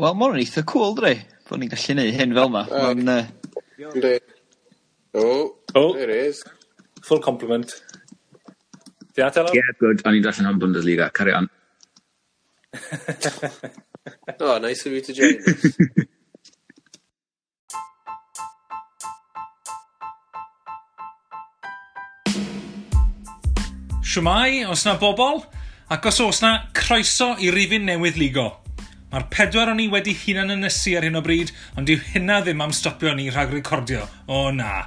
Wel ma' hwn yn eitha cŵl dydi? Bo' ni'n gallu neud hyn fel 'ma. Ma'n yy... Yndi. O! O! There he is. Full compliment. Di at elo? Yeah good, o'n i'n darllen o'n Bundesliga, carry on. Oh, nice of you to join us. Shwmai, os na bobl? Ac os oes na, croeso i rifin newydd ligo. Mae'r pedwar o'n i wedi hunan ynysu ar hyn o bryd, ond dyw hynna ddim am stopio ni rhag recordio. O na.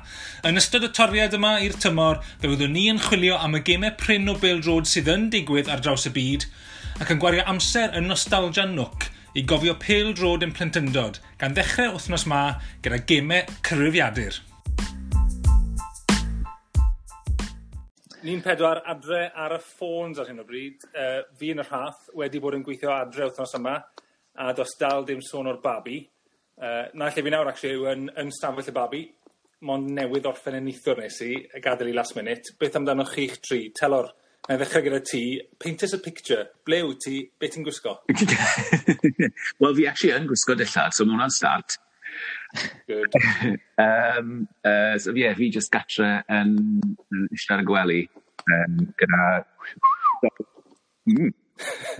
Yn ystod y toriad yma i'r tymor, fe fyddwn ni yn chwilio am y gemau pryn o Bill Road sydd yn digwydd ar draws y byd, ac yn gwario amser yn nostalgia nwc i gofio Pale Road yn plentyndod, gan ddechrau wythnos ma gyda gemau cyrwyfiadur. Ni'n pedwar adre ar y ffôns ar hyn o bryd. Uh, fi yn y rhath wedi bod yn gweithio adre wythnos yma a do's dal dim sôn o'r babi. Uh, na lle fi nawr actually yw yn yn stafell y babi, mond newydd orffen yn eithwr nes i, yy gadel i last minute. Beth amdanoch chi'ch tri? Telor, nâi ddechrau gyda ti. Paint us a picture. Ble wyt ti? Be' ti'n gwisgo? Wel fi actually yn gwisgo dillad, so mae hwnna'n start. Good. um, uh, so ie yeah, fi just gatre yn yn iste ar y gwely um, gyda mm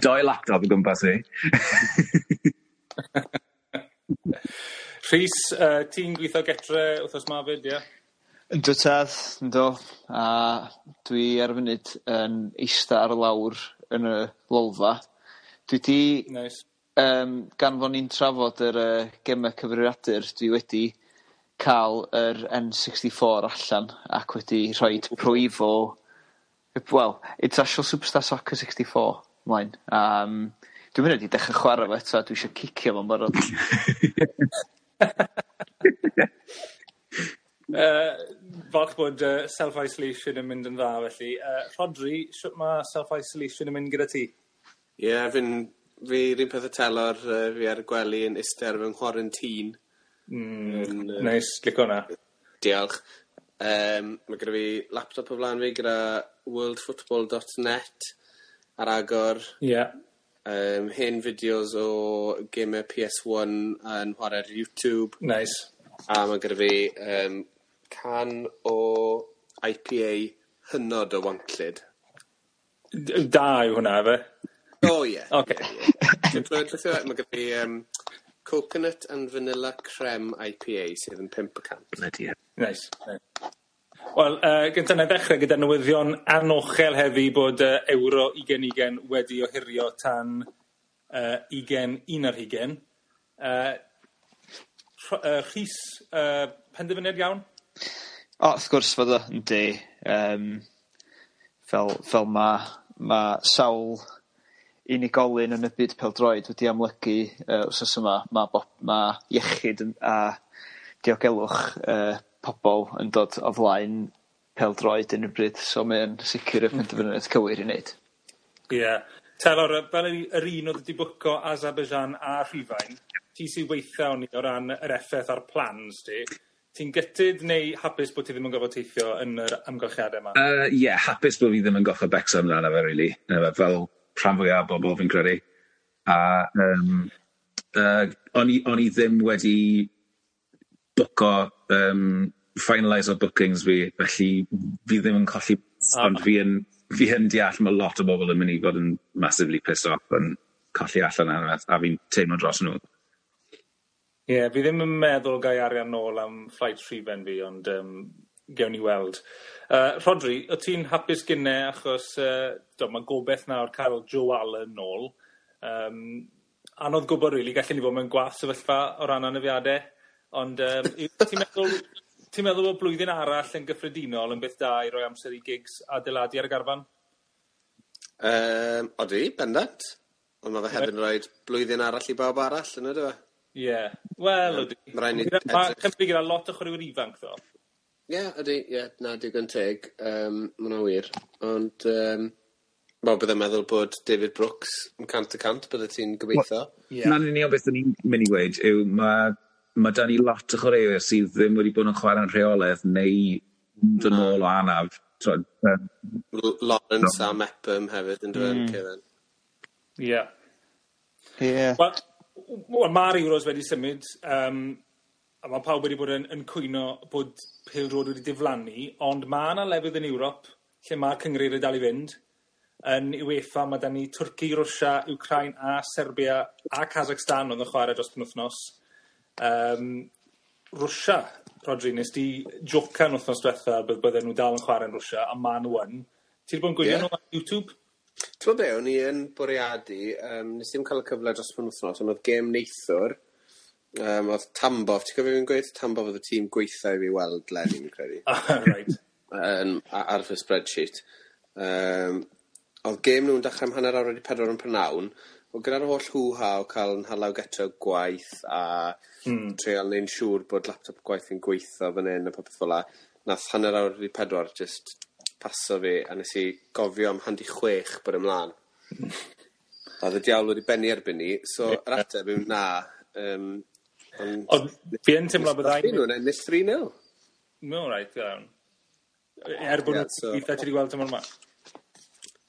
Doi laptop o gwmpas fi. Rhys, uh, ti'n gweithio getre wythnos ma fyd, ie? Yndw tad, ynddo. A dwi ar y funud yn eista ar y lawr yn y lolfa. Dwi di... Nice. Um, gan fo ni'n trafod yr uh, gemau cyfrifiadur, dwi wedi cael yr N64 allan ac wedi rhoi prwyfo... Wel, International Superstar Soccer 64. 'mlaen Um, dwi'n mynd i dechrau chwarae 'di dechre chwara fo eto dwi eisiau cicio fo'n barod. Yy falch bod uh, self isolation yn mynd yn dda felly Uh, Rodri, shwt mae self isolation yn mynd gyda ti? Ie yeah, fi'n fi 'r un peth y Telor uh, fi ar y gwely yn iste ar fy nghwarantîn. Hmm nice, lico hwnna. Diolch. Um, mae gyda fi laptop o flaen fi gyda worldfootball.net ar agor. Ie. Yeah. Um, hen fideos o gemau PS1 yn chwarae ar YouTube. Nice. A mae gyda fi um, can o IPA hynod o wantlid. Da yw hwnna, fe? O, oh, ie. Yeah. Oce. Okay. E? mae gyda fi um, coconut and vanilla creme IPA sydd yn 5%. E. Nice. nice. Wel uh, gyntaf na ddechrau gyda newyddion anochel heddi bod uh, euro 2020 wedi ohirio tan uh, ugen un ar 20. Uh, rh- yy Rhys uh, penderfyniad iawn? O wrth gwrs fod o yndi Um, fel fel ma' ma' sawl unigolyn yn y byd peldroed wedi amlygu uh, wrth yma mae ma' iechyd yn a diogelwch uh, pobol yn dod o flaen pêl-droed y bryd so mae'n sicr y hmm. penderfyniad cywir i wneud. Ie. Yeah. Taro fel yr yr un oedd wedi bwco Azerbaijan a Rhifain, ti sy waethawni o ran yr effaith ar plans ti, ti'n gytyd neu hapus bod ti ddim yn gofod teithio yn yr amgylchiade 'ma? uh, yeah, hapus bod fi ddim yn goffod becso amdano fe really. yy fel rhan fwyaf o bobl fi'n credu a um, uh, o'n i o'n i ddim wedi bwco finalise o bookings fi, felly fi ddim yn colli... O. ...ond fi yn fi yn deall mae lot o bobl yn mynd i fod yn massively pissed off yn colli allan ar a a fi'n teimlo dros nhw. Ie yeah, fi ddim yn meddwl gai arian nôl am flight rhufen fi ond um, gewn ni weld. Uh, Rodri, o ti'n hapus gynne achos uh, do, mae gobeith nawr cael Joe Allen nôl Um, anodd gwybod, rili really, gallen ni fod mewn gwath sefyllfa o ran anafiadau. Ond um, ti'n meddwl ti'n meddwl bo' blwyddyn arall yn gyffredinol yn beth da i roi amser i gigs adeiladu ar y garfan? Um, odi bendant. Ond mae fe hefyd yn rhoi blwyddyn arall i bawb arall yn ydw. e? Ie wel ydy. Ma' raid ni edrych... Cymru gyda lot o chwaraewyr ifanc ddo. Ie yeah, ydi ie yeah, na digon teg Um, mae hwnna wir ond yym wel bydde'n meddwl bod David Brooks yn cant y cant bydde ti'n gobeithio. gobeitho. Wel 'na'n o beth o'n i'n mynd i weud yw mae ma' 'dan ni lot o chwaraewyr sydd ddim wedi bod yn chwarae'n rheolaidd neu mynd yn mm. o anaf t'od yym... L- Lawrence a Mepham hefyd yn dweud yn Ceulan. Mm. Ie. Ie. Wel wel ma'r Euros wedi symud um, a mae pawb wedi bod yn yn cwyno bod pêl-drod wedi diflannu ond mae yna lefydd yn Ewrop lle ma' cyngreirie dal i fynd. Yn Uefa mae 'dan ni Twrci, Rwsia, Ukraine a Serbia a Kazakhstan odd yn chwarae dros penwythnos um, Rwsia, Rodri, nes di joca yn wythnos diwetha bydd bydden nhw dal yn chwarae yn Rwsia, a ma' nhw yn. Ti 'di bod yn gwylio nhw ar YouTube? T'mod be' o'n i yn bwriadu um, nes i cael y cyfle dros y penwthnos ond oedd gêm neithwr, um, oedd Tambof, ti'n cofio fi'n gweud Tambof oedd y tîm gwaetha i fi weld Lenny, mi'n credu. Ah, o reit. Yn ar fy spreadsheet. Um, oedd gêm nhw'n dechrau am hanner awr wedi pedwar yn prynawn Wel gyda'r holl hw-ha o cael 'yn halaw o gwaith a... mm. treol neud siŵr bod laptop gwaith yn gweithio fan hyn a popeth fel la, nath hanner awr i pedwar just paso fi a nes i gofio am handi chwech bod ymlaen. A o'dd y diawl wedi benni erbyn ni, so yr ateb yw na. Um, ond... Ond fi yn teimlo bydda i... Nathon nhw ennill three nil. Ma' o'n reit da iawn. Er bod nhw... Ti wedi gweld tymor 'ma?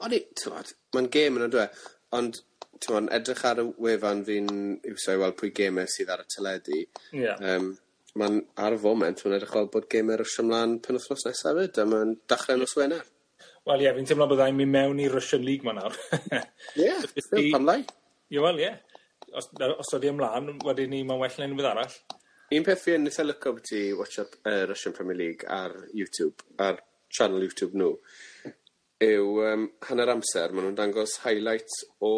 O'n i, t'mod, mae'n gêm yn e, on'd yw? Ond ti'n edrych ar y wefan fi'n iwso i weld pwy geme sydd ar y teledu. Ie. Um, mae'n ar y foment mae'n edrych fel bod gamer rysio ymlaen pen penwthnos nesaf hefyd, a mae'n dachre nos Wener. Wel ie, fi'n teimlo byddai'n mynd mewn i Russian League ma nawr. Ie, yeah, pam lai? Ie, wel ie. Os, os oeddi ymlaen, wedyn ni mae'n well na unrhyw beth arall. Un peth fi'n eitha lyco beth i watch up uh, Russian Premier League ar YouTube, ar channel YouTube nhw, yw um, hanner amser maen nhw'n dangos highlights o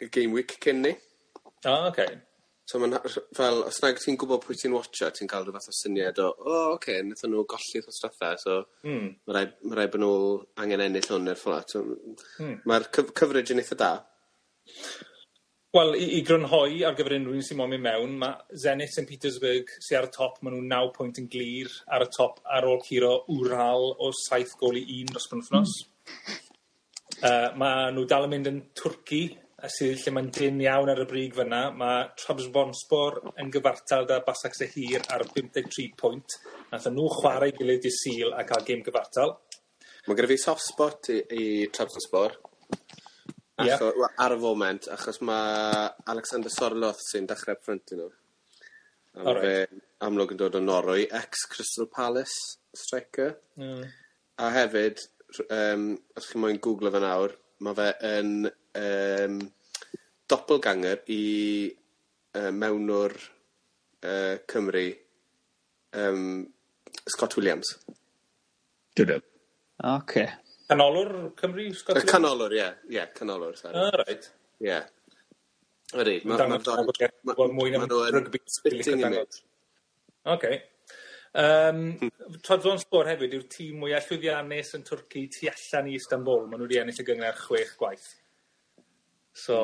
y game week cyn ni. O, oh, oce. Okay. So mae'n fel, os nag ti'n gwybod pwy ti'n watcha, ti'n cael rhywbeth o syniad o, o, oh, oce, okay, wnaethon nhw golli wrth staffa, so mm. mae rhaid, ma rhaid bod nhw angen ennill hwn i'r fflat. So, mm. Mae'r cyf cyfrif yn eitha da. Wel, i, i grynhoi ar gyfer unrhyw un sy'n moyn mynd mewn, mae Zenit St Petersburg sy'n ar y top, maen nhw 9 pwynt yn glir ar y top ar ôl curo wral o 7 gol i 1 dros penwthnos. Mm. Uh, mae nhw dal yn mynd yn Twrci sydd lle mae'n dyn iawn ar y brig fyna. Mae Trabzonspor yn gyfartal da Basac Sehir ar 53 pwynt. Nath nhw chwarae gilydd i Sil a cael gêm gyfartal. Mae gyda fi soft spot i, i Trabzonspor. Yep. Ar y foment, achos mae Alexander Sorloth sy'n dechrau ffrant nhw. A right. fe amlwg yn dod o Norwy, ex-Crystal Palace striker. Mm. A hefyd, um, os chi'n moyn googlo fe nawr, mae fe yn um, doppelganger i uh, mewnwr uh, Cymru um, Scott Williams. Dydw. Ocê. Canolor Cymru Scott Williams? Y canolor ie ie canolor sori. Ah, right. Ie. Ydi ma' ma' ma' nhw yn spitting image. Ocê. Um, Yym Trabzonspor hefyd yw'r tîm mwya llwyddiannus yn Twrci tu allan i Istanbul. Maen nhw wedi ennill y gyngor chwech gwaith. So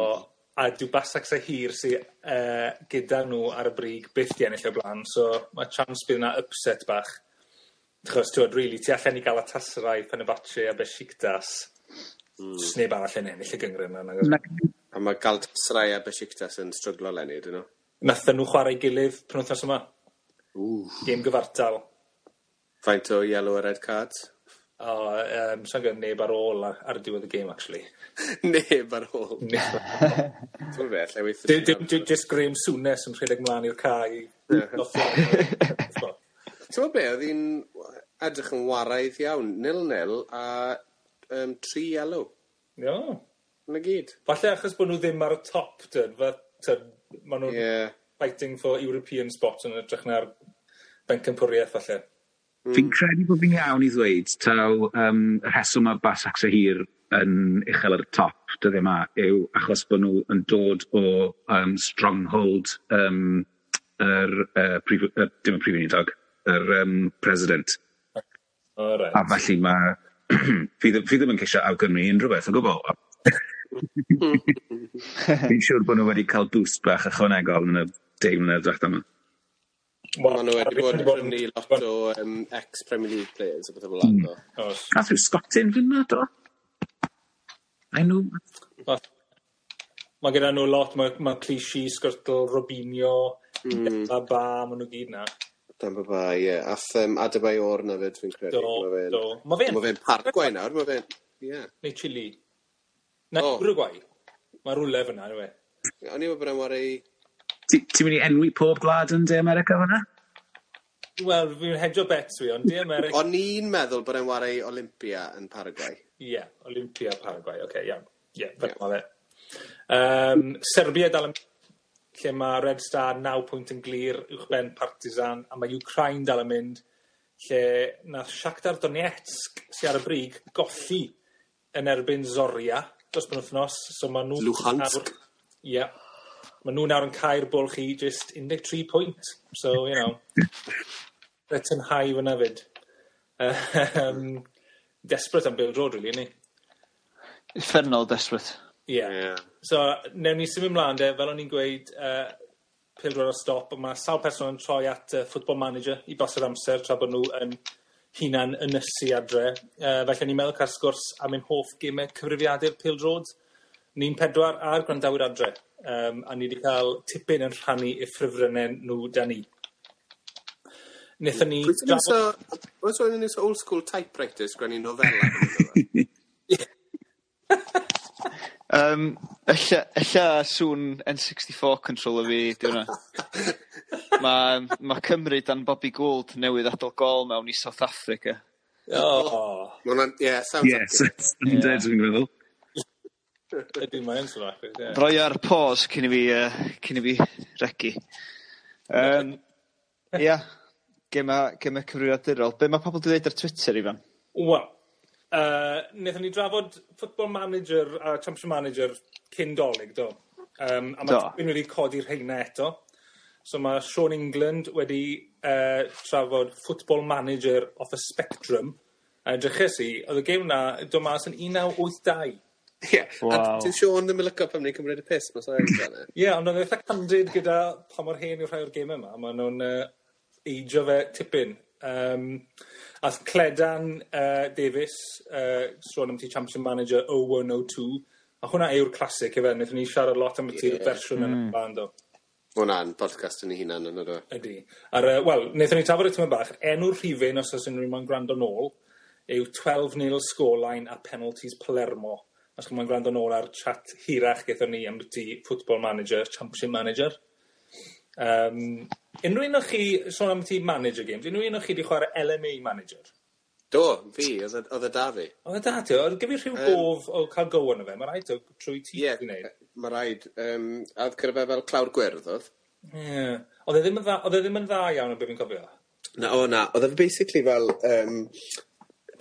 a dyw Basak Sehir sy'n uh, gyda nhw ar y brig byth 'di ennill o blaen. so mae chance bydd yna upset bach. Achos t'wod really, ti allan i gael y Galatasaray, Fenerbahce a Besiktas. Mm. Sneb arall yn ennill y gyngor yna nag oes? A ma' Galatasaray a Besiktas yn stryglo lenni, 'dyn nhw? Nathon nhw chwarae ei gilydd penwthnos yma. Ww. Gêm gyfartal. Faint o yellow a red cards? O, um, sa'n gwybod neb ar ôl ar, ar diwedd y gêm, actually. Neb ar ôl? Dwi'n fe, lle weithio... Dim, dim, dim just Graham Souness yn rhedeg mlaen i'r cae i nothio. Be, oedd hi'n edrych yn waraidd iawn. Nil-nil a um, tri yellow. O. 'Na gyd. Falle achos bod nhw ddim ar y top, dyn. fel, t'od, ma' nhw'n... Ie fighting for European spots yn ytrach na'r bencampwriaeth falle. Mm. Fi'n credu bod fi'n iawn i ddweud taw um, rheswm mae Basacs y Hir yn uchel ar y top dyddi yma yw achos bod nhw yn dod o um, stronghold um, yr, er, uh, prif, er, dim y prif unidog, yr er, um, president. Oh, right. A felly mae fi, fi ddim yn ceisio awgrymu unrhyw beth o gwbl. Hmm. Fi'n siŵr bod nhw wedi cael boost bach ychwanegol yn y deg mlynedd ddiwethaf yma. Mae nhw wedi bod yn prynu lot o um, ex-Premier League players o beth fel hmm. yna. Gath rhyw Scottin fi'n mynd o? I know. Mae gyda nhw lot, mae ma Clichy, Sgwrtl, Robinio, mm. Ba, maen nhw gyd na. Demba Ba, ie. Yeah. Ath um, Adebai O'r na fyd, fi'n credu. Do, Mae fe'n... ma fe'n pargwai nawr, mae fe'n... Yeah. Neu Chile. Na, oh. Uruguay. Mae rhywle fyna, anyway. O'n i'n meddwl bod yn wario Ti ti myn' i enwi pob gwlad yn De America fan? Wel fi'n hedio bets fi ond De America... O'n i'n meddwl bod e'n ware Olympia yn Paraguay. Ie yeah, Olympia Paraguay oce okay, iawn. Ie fel ma' fe. Yym Serbia dal yn lle mae Red Star 9 pwynt yn glir uwchben Partizan a mae Ukraine dal yn mynd lle nath Shakhtar Donetsk sy'n ar y brig golli yn erbyn Zoria dros ben wthnos so ma' nhw... Luhansk. Ie. Mae nhw nawr yn cael bwlch i just 13 pwynt. So, you know, let's Britain high fyna fyd. Um, desperate am Bill Road, really, ni? Uffernol desperate. Ie. Yeah. yeah. So, newn ni symud ymlaen, de, fel o'n i'n gweud, uh, pil roed o stop, mae sawl person yn troi at uh, Football Manager i bos yr amser tra bod nhw yn hunan ynysu adre. Uh, felly, ni'n meddwl cael sgwrs am ein hoff gymau cyfrifiadur pil roed. Ni'n pedwar a'r gwrandawyr adre um, a ni wedi cael tipyn yn rhannu i ffrifrynnau nhw da ni. Nethon ni... Oes oedd yn old school typewriter sgwennu novella? um, ella, ella sŵn N64 controller fi, di hwnna. Mae ma Cymru dan Bobby Gould newydd adol gol mewn i South Africa. Oh. Well, yeah, sounds yes, like it. Yes, yndyd, dwi'n meddwl. Ydy mae yn Slovakia. Yeah. Roi ar pause cyn i fi, uh, cyn i fi regu. Um, ia, gema, gema cyfrifiadurol. Be mae pobl wedi dweud ar Twitter, Ifan? Wel, uh, wnaethon ni drafod Football Manager a Championship Manager cyn dolyg, do. Um, a mae Twin wedi codi'r rheina eto. So mae Sean England wedi uh, trafod Football Manager off a Spectrum. A edryches i, oedd y gêm na, dod mas yn 1982. Ie. Waw. A dyw ddim yn lyco pan ni'n cymryd y piss mas o Erin. Ie, ond oedd e'n itha candid gyda pa mor hen yw rhai o'r geme yma, Ma' nhw'n uh, eidio fe tipyn. Um, a Cledan uh, Davis, uh, sôn am ti Championship Manager oh one oh two a hwnna yw'r clasic efe, wnaethon ni siarad lot am y ti'r ambyti'r fersiwn yna do? Ma' hwnna'n podcast yn ei hunan yn ydw. E? Ydy. Ar uh, wel wnaethon ni tafod y tymed bach enw'r rhifin os oes unrhyw un moyn gwrando nôl yw twelve nil scoreline a penalties Palermo os chi'n moyn gwrando nôl ar chat hirach gethon ni am ti Football Manager, Championship Manager. Um, unrhyw un o'ch chi, sôn am ti manager games, unrhyw un o'ch chi wedi chwarae LMA Manager? Do, fi, oedd e, y e da fi. Oedd y da ti, oedd gyfi rhyw um, gof o cael go yn fe, mae rhaid o trwy ti yeah, gwneud. Mae rhaid, um, a oedd cyrfa fel clawr gwyrdd oedd? Yeah. Oedd e ddim, ddim yn dda iawn o beth fi'n cofio? Na, o na, oedd e basically fel um,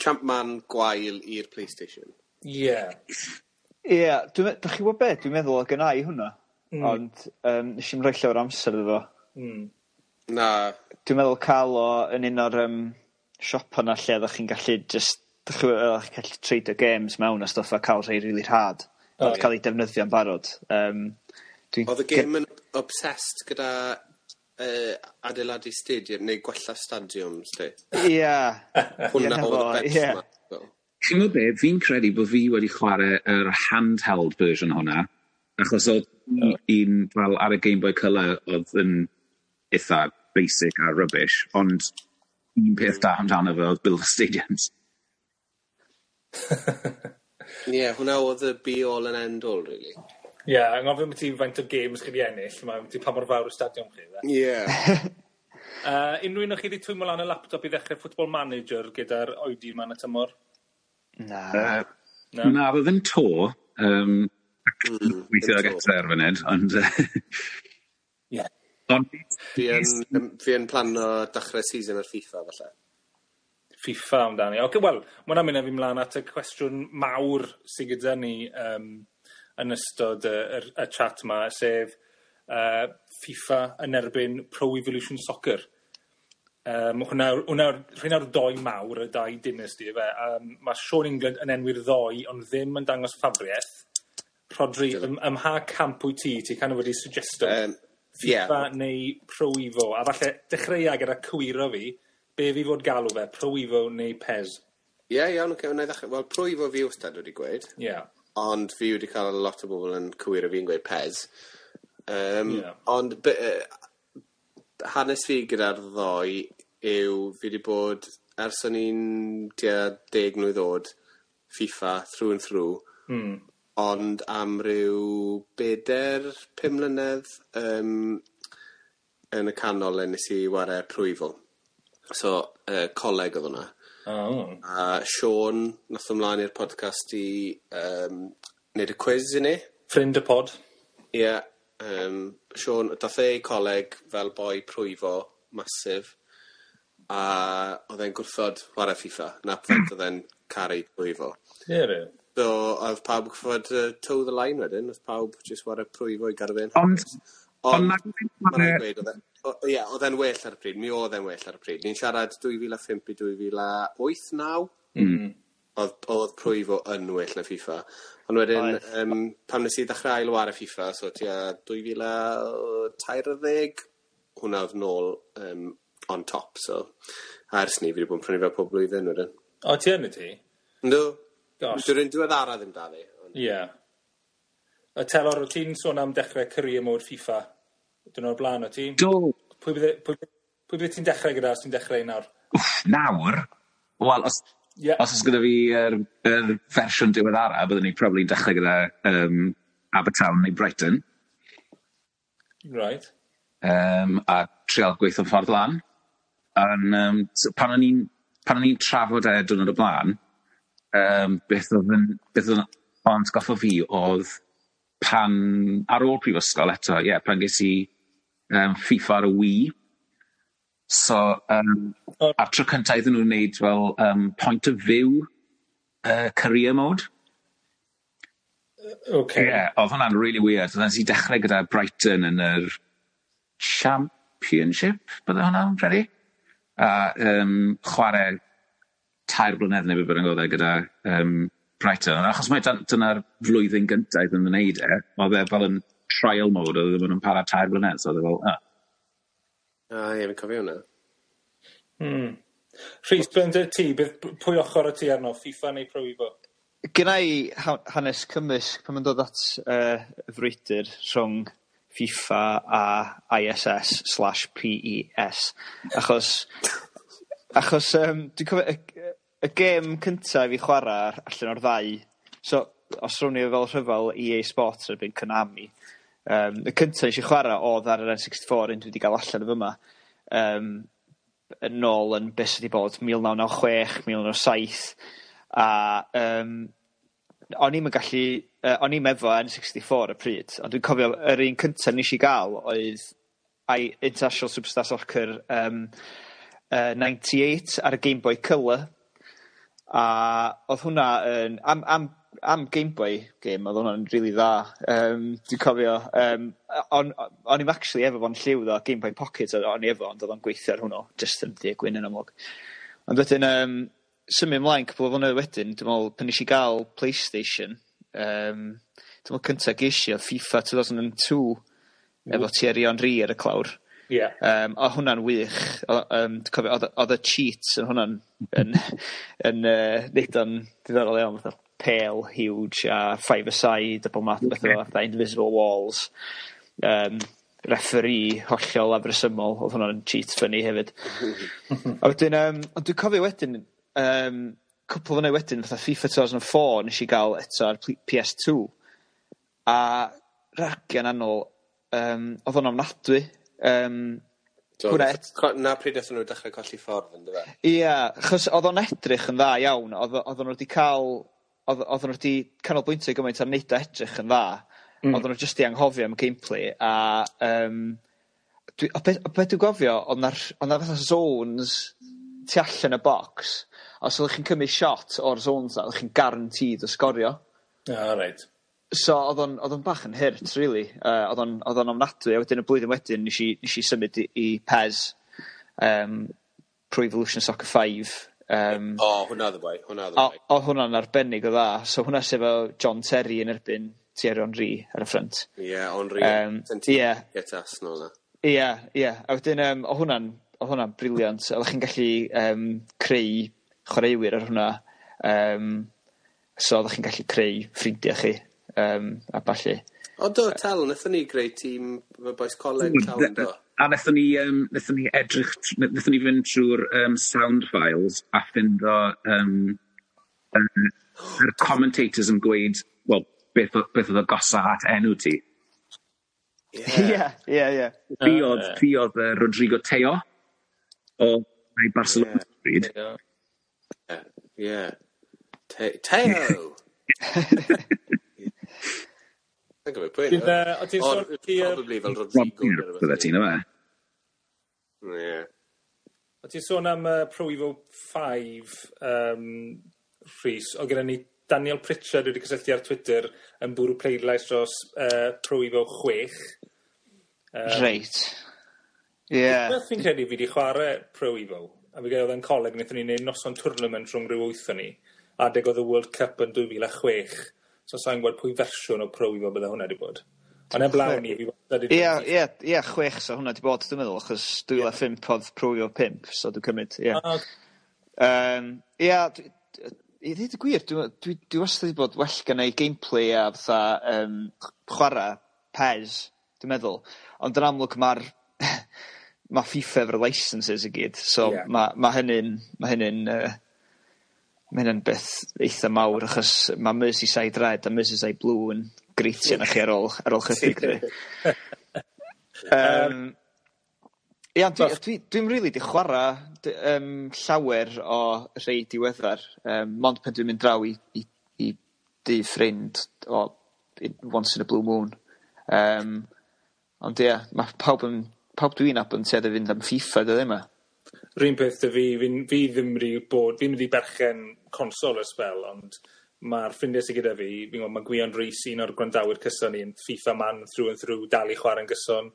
champman gwael i'r PlayStation. Ie. Ie dwi me- 'dach chi wbo be' dwi'n meddwl o' gynnau hwnna. Mm. ond um, nes i'n rhoi llawer o amser iddo fo. Hmm. Na. Dwi'n meddwl cael o yn un o'r um, siop 'na lle ddech chi'n gallu jyst 'dych chi oddach gallu treidio games mewn a stwff a ca'l rhei rili rhad o'dd ca'l 'u defnyddio'n barod Um, dwi'n... O'dd y gêm yn obsessed gyda uh, adeiladu stadium neu gwella stadiwms 'lly? Ia. Hwnna oedd y benchmark. Chi'n gwybod be, fi'n credu bod fi wedi chwarae yr handheld version hwnna, achos oedd oh. un fel ar y Game Boy Color oedd yn eitha basic a rubbish, ond un peth da amdano fe oedd Build a Stadiums. Ie, yeah, hwnna oedd y be all and end all, really. Ie, yeah, yng Nghofyn beth i faint o games chi wedi ennill, mae ti pa mor fawr y stadion chi. Ie. Yeah. uh, unrhyw un o'ch chi wedi twymo lan y laptop i ddechrau Football Manager gyda'r oedi yma yn y tymor? Na. Uh, na. na, roedd yn to. Um, mm, weithio ag eto ar fyned, ond... yeah. Ond... Fi yn, fi yn plan o dechrau season ar FIFA, falle. FIFA amdani. Oce, okay, wel, mae hwnna'n mynd â fi mlaen at y cwestiwn mawr sydd gyda ni um, yn ystod y, y, y chat yma, sef uh, FIFA yn erbyn Pro Evolution Soccer. Um, hwnna yw hwnna yw'r rheina doi mawr y dau dynasty, fe. Um, mae Sean England yn enwi'r ddoi, ond ddim yn dangos ffafrieth. Rodri, ym ym mha camp wyt ti ti kind of wedi suggesto... Yym ie. ...FIFA neu Pro Evo a falle dechreuai gyda cywiro fi be fi fod galw fe Pro Evo neu Pez? Ie iawn ocê wnâi ddechre wel Pro Evo fi wastad wedi gweud. Ie. Yeah. Ond fi wedi cael lot o bobl yn cywiro fi yn gweud Um, Yym ond be, uh, hanes fi gyda'r ddoe yw fi wedi bod ers o'n i'n tua deg mlynedd oed FIFA through and through. Hmm. Ond am ryw beder, pum mlynedd um, yn y canol le nes i ware prwyfol. So, uh, coleg oedd hwnna. Oh. A Sean nath ymlaen i'r podcast i um, wneud y quiz i ni. Ffrind y pod. Ie, Um, Sean, dath e i coleg fel boi prwyfo, masif, a oedd e'n gwrthod chwarae FIFA, na pwynt oedd e'n caru prwyfo. Ie, re. So, oedd pawb gwrthod uh, toe the line wedyn, oedd pawb jyst chwarae prwyfo i gadw fe'n Ond, ond, ond, ond, e e- Ie, yeah, oedd e'n well ar y pryd, mi oedd e'n well ar y pryd. Ni'n siarad 2005 i 2008-9. Mm oedd, oedd Cruyff o ynwyll na FIFA. Ond wedyn um, pan nes i ddechrau ail war y FIFA so ti a w- tair ar ddeg hwnna oedd nôl um, on top so a ers ni, fi wedi bod yn prynu fel pob blwyddyn wedyn. O ti yn y ti? Yndw. Gosh. Dwi'n ryn diweddara ddim 'da fi. Ie. Yeah. Y Telor o ti'n sôn am dechre career mode FIFA Dyn nhw'r blaen o ti? Do. Pwy bydde pwy bydde e ti'n dechrau gyda os ti'n dechrau nawr? Wff nawr? Wel os Yeah. Os oes gyda fi yr, er, er fersiwn diweddara, byddwn ni probably dechrau gyda um, Abertawn neu Brighton. Right. Um, a trial gweithio ffordd lan. And, um, so pan o'n i'n pan o'n i'n trafod e dwrnod o blaen, um, beth oedd yn, beth oedd ond goffo fi oedd pan, ar ôl prifysgol eto, ie, yeah, pan ges i um, FIFA ar y Wii, So um, O. ...a'r tro cyntaf iddyn nhw'n wneud fel um, point of view uh, career mode. Yy Ie, yeah, oedd hwnna'n really weird. Nes si dechrau gyda Brighton yn yr championship bydde hwnna'n credu? A um, chwarae tair blynedd neu be' bynnag odd e gyda um, Brighton. Ond achos mae dy- dyna'r flwyddyn gyntaf iddyn nhw'n wneud e oedd e fel yn trial mode oedd e ddim yn para tair blynedd so oedd e fel yy A ie fi'n cofio hwnna. Hmm. Rhys, ben yn ti, beth, pwy ochr o ti arno, FIFA neu Pro Evo? Gyna i ha- hanes cymysg pan mae'n dod at uh, y frwydr rhwng FIFA a ISS slash PES. Achos, achos um, dwi'n cofio y, y, gêm cyntaf i fi chwarae allan o'r ddau, so os rwy'n ni fel rhyfel EA Sports erbyn Konami, Um, y cyntaf eisiau chwarae oedd ar yr N64 un dwi wedi cael allan o fyma Um, yn ôl yn beth sydd wedi bod mil naw naw chwech mil naw saith a um, o'n i'm yn gallu uh, o'n i'm efo N64 y pryd ond dwi'n cofio yr un cyntaf nes i ga'l oedd I- International Superstar Soccer um, uh, 98 ar y Game Boy Color a oedd hwnna yn am am am Game Boy game, oedd hwnna'n rili dda Um, dwi'n cofio um, o'n o'n i'm actually efo fo'n lliw ddo Game Boy Pocket o- o'n i efo ond oedd o'n gweithio ar hwnnw just yn ddu gwyn yn amlwg ond wedyn um, symud ymlaen, cwpwl o flynyddoedd wedyn dwi'n meddwl, pan nesh i ga'l PlayStation um, dwi'n meddwl cyntaf geisio FIFA two thousand and two mm. efo Thierry Henry ar y clawr. Ie. Um, a hwnna'n wych o- um, dwi'n cofio o'dd y y cheats yn hwnna'n yn yn uh, neud o'n diddorol iawn fatha pale, huge a five a side a bod math o betha fel 'a invisible walls Um, referee hollol afresymol oedd hwnna'n cheat funny hefyd. A wedyn um, ond dwi'n cofio wedyn um, cwpl o flynedd wedyn fatha FIFA 2004, nes i gael eto ar plu- Pee Ess a ragian annol, um, oedd hwnna'n ofnadwy yym hwnna et- 'Na pryd eithon nhw dechrau colli ffordd yn yfe? Ia achos oedd o'n edrych yn dda iawn oedd o oddan nw 'di oedd oddan n'w 'di canolbwyntio gymaint ar neud o edrych yn dda mm. oedd nhw jyst i anghofio am gameplay a um, dwi o beth o be dwi'n gofio oedd 'na rh- 'na fatha zones tu allan y bocs os o'ch chi'n cymryd shot o'r zones 'na o'ch chi'n guaranteed o sgorio. O right. So oedd o'n o'dd o'n bach yn hurt really. Uh, oedd o'n o'dd o'n ofnadwy a wedyn y blwyddyn wedyn nes i nes i symud i i Pes um, Pro Evolution Soccer 5, Um, O hwnna o'dd y boi hwnna o'dd y boi. o hwnna'n arbennig o dda so hwnna sef 'fo John Terry yn erbyn Thierry Henry ar y ffrant. Ie Henry yym ie. Get us nôl na. Ie ie a wedyn um, o' hwnna'n o' hwnna'n briliant oddach chi'n gallu um, creu chwaraewyr ar hwnna Um, so oddach chi'n gallu creu ffrindiau chi um, a ballu. O, do tal wnaethon ni greu tîm efo boes Coleg do? a wnaethon ni, um, wnaethon ni edrych, wnaethon ni fynd trwy'r um, sound files a ffindo um, um, er commentators yn gweud, well, beth, beth oedd y gosa at enw ti. Ie, ie, ie. Fi oedd, fi oedd uh, Rodrigo Teo o Barcelona yeah, Street. Ie, yeah. yeah. Te Teo! Dwi'n gwybod pwy. Oedd ti'n sôn ti... Probably fel Rodrigo. Rodrigo, bydde ti'n yma. Ie. O' ti'n sôn am uh, Pro Evo 5, um, Rhys o' gyda ni Daniel Pritchard wedi cysylltu ar Twitter yn bwrw pleidlais dros uh, Pro Evo 6. Yym. Reit. Ie. Beth fi'n credu fi wedi chwarae Pro Evo a fi oedd yn coleg wnaethon ni wneud noson tournament rhwng rhyw wyth o ni adeg oedd y World Cup yn dwy fil a chwech so sa'n gweld pwy fersiwn o Pro Evo bydde hwnna wedi bod. Ond 'yn blaw ni Ie, ie, ie, chwech so hwnna 'di bod dwi'n meddwl achos dwy fil a phump o'dd Pro Euro so dwi'n cymyd ia. Yym ia dw- yy i ddweud y gwir dwi dwi dwi wastad 'di bod well gan ei gameplay a fatha um, chwarae pes dwi'n meddwl ond yn amlwg mae'r ma' FIFA efo'r licenses i gyd so yeah. mae ma' hynny'n ma' hynny'n uh, ma' hynny'n beth eitha mawr achos mae Merseyside Red a Merseyside Blue yn greidie na chi ar ôl ar ôl chydig dydi? Yym ia dwi dwi dwi'm rili 'di chwarae dy- yym llawer o rhei diweddar um, 'mond pen dwi'n mynd draw i i i dŷ ffrind o once in a blue moon Um, ond ia mae pawb yn pawb dwi'n nabod yn tuedd i fynd am FIFA, dy ddim e? 'Run peth dy fi fi, fi ddim wedi bod fi'n mynd i berchen consol y spel, ond ma'r ffrindiau sy gyda fi, fi'n gwybod, mae Gwion Rhys un o'r gwrandawyr cyson ni'n FIFA man through and through, dal i chwarae'n gyson.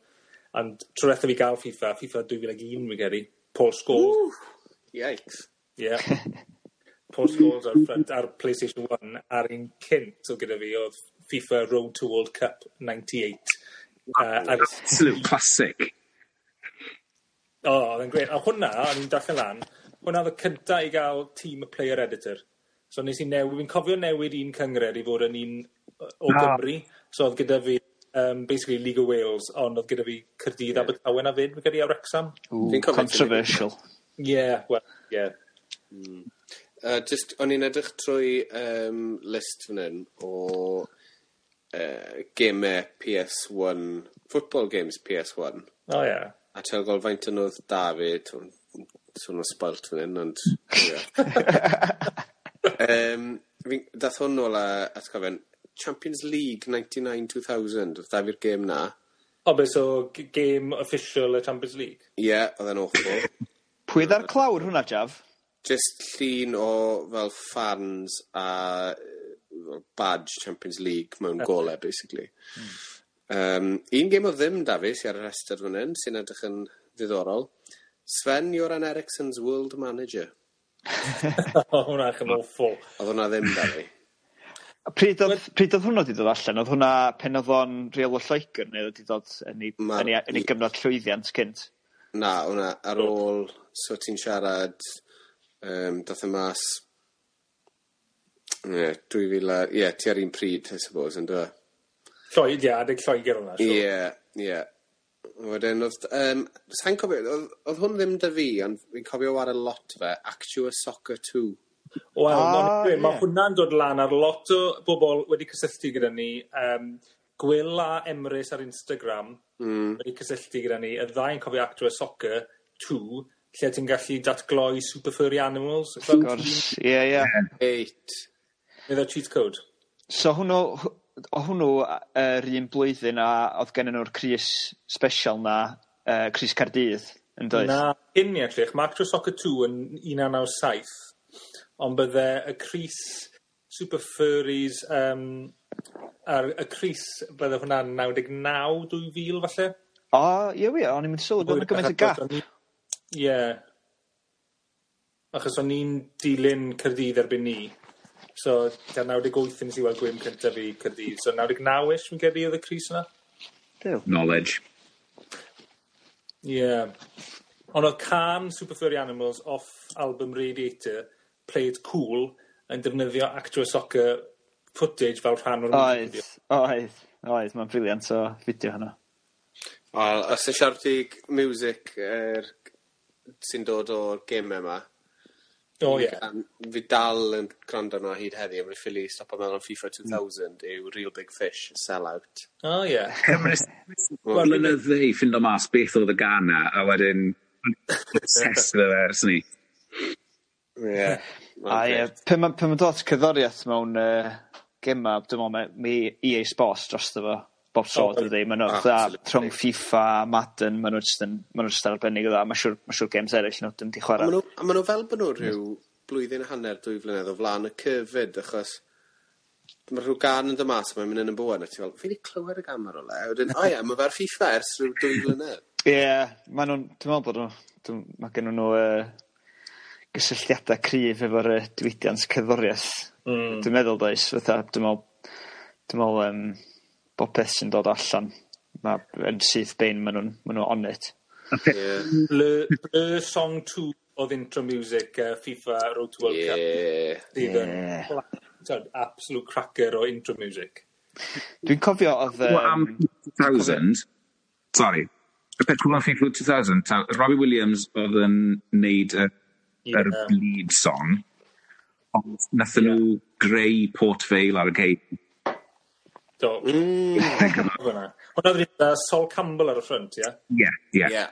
Ond trwy'r eithaf i gael FIFA, FIFA 2001 fi'n gedi, Paul Scholes. Yikes. Yeah. Paul Scholes ar, front, ar PlayStation 1 ar un cynt o gyda fi oedd FIFA Road to World Cup 98. Uh. Absolute classic. O, oh, oedd yn gret. A hwnna, o'n i'n darllen lan, hwnna oedd y cyntaf i gael team player editor. So nes i newid, fi'n cofio newid un cyngred i fod yn un yy o ah. Gymru. So oedd gyda fi um, basically League of Wales ond oedd gyda fi Cardydd, Abertawe 'na 'fyd fi'n credu hmm. a Wrecsam. Ww controversial. Yeah, well, yeah. Hmm. Yy jyst o'n i'n edrych trwy um, list fan hyn o uh, gemau PS1, football games PS1. O, oh, ie. A ti'n gweld faint yn oedd David, swn o'n t'mo' spoilt fan hyn, ond ie. um, dath hwn nôl a atgofion, Champions League 99-2000, oedd da fi'r gêm na. O, beth so, gêm official y Champions League? Ie, yeah, oedd e'n awful. Pwy dda'r clawr hwnna, Jaf? Just llun o fel fans a badge Champions League mewn gole, basically. Um, un gêm o ddim, Dafis, i ar y rhestr fan hyn, sy'n edrych yn ddiddorol. Sven Joran Ericsson's World Manager. o hwnna chi'n awful. Oedd hwnna ddim da fi. Pryd oedd, pryd oedd hwnna wedi dod allan? Oedd hwnna pen oedd o'n real o Lloegr neu wedi dod yn ei, Ma, yn ei, yn ei gyfnod llwyddiant cynt? Na, hwnna ar ôl, so ti'n siarad, um, dath y mas, ie, 2000, ie, ti ar un pryd, I suppose, yn dweud. Lloyd, ie, adeg Lloegr hwnna. Ie, ie. Wedyn oedd, um, sa'n cofio, oedd, oedd hwn ddim dy fi, ond fi'n cofio ar y lot fe, Actua Soccer 2. Wel, ah, yeah. mae hwnna'n dod lan ar lot o bobl wedi cysylltu gyda ni. Um, Gwyl a Emrys ar Instagram mm. wedi cysylltu gyda ni. Y ddau'n cofio Actua Soccer 2, lle ti'n gallu datgloi Super Furry Animals. Of course, ie, ie. Eight. Nid o cheat code. So hwnnw, o hwnnw yr un blwyddyn a oedd gen nhw'r Cris special 'na uh, Cris Cardydd, yn yndoedd? Na, cyn ni actually achos ma' Soccer 2 yn un naw naw saith ond bydde y Cris Super Furries um, a'r y Cris bydde hwnna'n naw deg naw dwy fil falle. O ie wir o'n i'n mynd sylw bod 'na gymaint o gap. Ie. Achos o'n i'n dilyn cyrdydd erbyn ni. So, da 98 yn nes i weld Gwyn cyntaf fi Cyrdydd. So, naw deg naw-ish, fi'n credu, oedd y Cris yna. Dew. Knowledge. Ie. Yeah. Ond oedd can Super Furry Animals off album Radiator, Play It Cool, yn defnyddio actual soccer footage fel rhan o'r Oed, oedd, oedd, mae'n briliant o fideo hynna. Wel, os y siartig music er, sy'n dod o'r game yma, O ie. Yym fi dal yn gwrando arno hyd heddi, a mae'n ffili stopo mewn am FIFA two thousand yw Real Big Fish, sell-out. O ie. Wel mynyddu i ffindo mas beth oedd y gana, a wedyn obsessed fe fe ers ni. Ie. A ie, pan ma'n pan ma'n dod cyddoriaeth mewn uh, gema, dwi'n meddwl, ma' EA Sports drosto fo bob oh, sôn dydi ma' n'w fatha rhwng FIFA a Madden ma' nhw jyst yn ma' nhw jyst ar arbennig o dda Mae'n siŵr ma' siŵr games eraill nhw, dim 'di chwara. A ma' nhw a ma' n'w fel bod nhw rhyw blwyddyn a hanner dwy flynedd o flaen y cyfyd, achos mae rhyw gan yn dymas, mae'n mynd yn y bwyn, a ti fel fi 'di clywed y gân 'ma rywle a wedyn o ie mae fe'r FIFA ers rhyw dwy flynedd. Ie ma' nhw'n, dwi'n meddwl bod nhw, dw- ma' gennyn n'w yy gysylltiada cryf efo'r uh, diwydiant cyddoriaeth. Mm. Dwi'n meddwl does fatha dwi me'wl dwi me'wl yym bob peth sy'n dod allan ma' yn syth bein maen nhw'n ma' nhw on it. Yeah. Le, le Song 2 o intro music uh, FIFA Road to World yeah. Cup. Yeah. Yn, absolute cracker o intro music. Dwi'n cofio oedd... Um, well, am 2000, sorry, y peth cwbl am FIFA 2000, ta, Robbie Williams oedd yn neud y, yeah. yr bleed song, ond nath yeah. nhw greu Port Vale ar y cei Do. Mm. Hwna Hwnna wedi uh, Sol Campbell ar y ffrant, ie? Ie, ie. Ie.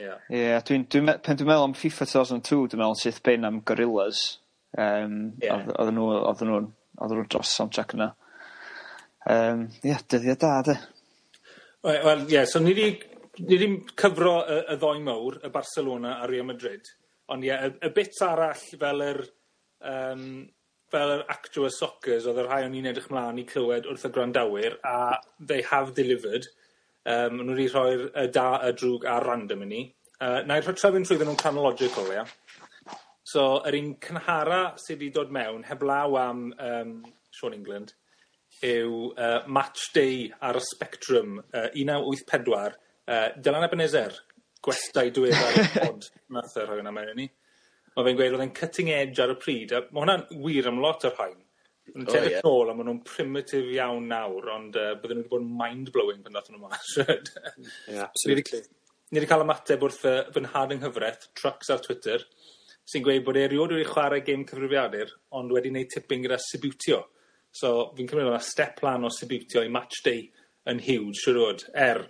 Ie, yeah, dwi'n dwi pen dwi'n meddwl am FIFA 2002, dwi'n meddwl syth bein am Gorillas. Um, yeah. Oedden nhw, oedden nhw, oedden nhw dros soundtrack yna. Um, ie, yeah, dyddiau da, de. Wel, ie, so ni wedi ni ddim cyfro y, y ddoi mawr, y Barcelona a Real Madrid, ond ie, y, y bit arall fel yr um, fel yr actual soccers oedd y rhai o'n i'n edrych mlaen i clywed wrth y grandawyr, a they have delivered Um, nhw wedi rhoi'r y da y drwg a'r random i ni Uh, na nâi rhoi trefyn trwyddyn nhw'n chronological ia? So yr un cynhara sydd wedi dod mewn heblaw am um, Sean England yw uh, Match Day ar y Spectrum uh, 1984, uh, Dylan Ebenezer gwestai diweddar y pod nath yr rhoi wnna mewn i ni mae fe'n gweud oedd e'n cutting edge ar y pryd, a mae hwnna'n wir am lot o'r rhain. Yn tedrych yeah. nôl, a maen nhw'n primitive iawn nawr, ond uh, bydden nhw wedi bod yn mind-blowing pan ddathon nhw mas. yeah, absolutely. Ni wedi cael ymateb wrth uh, fy nhad yng nghyfraith, Trucks ar Twitter, sy'n gweud bod eriod wedi chwarae gêm cyfrifiadur, ond wedi gwneud tipping gyda Sibutio. So, fi'n cymryd yna step plan o Sibutio i match day yn huge, siwr oed. Er,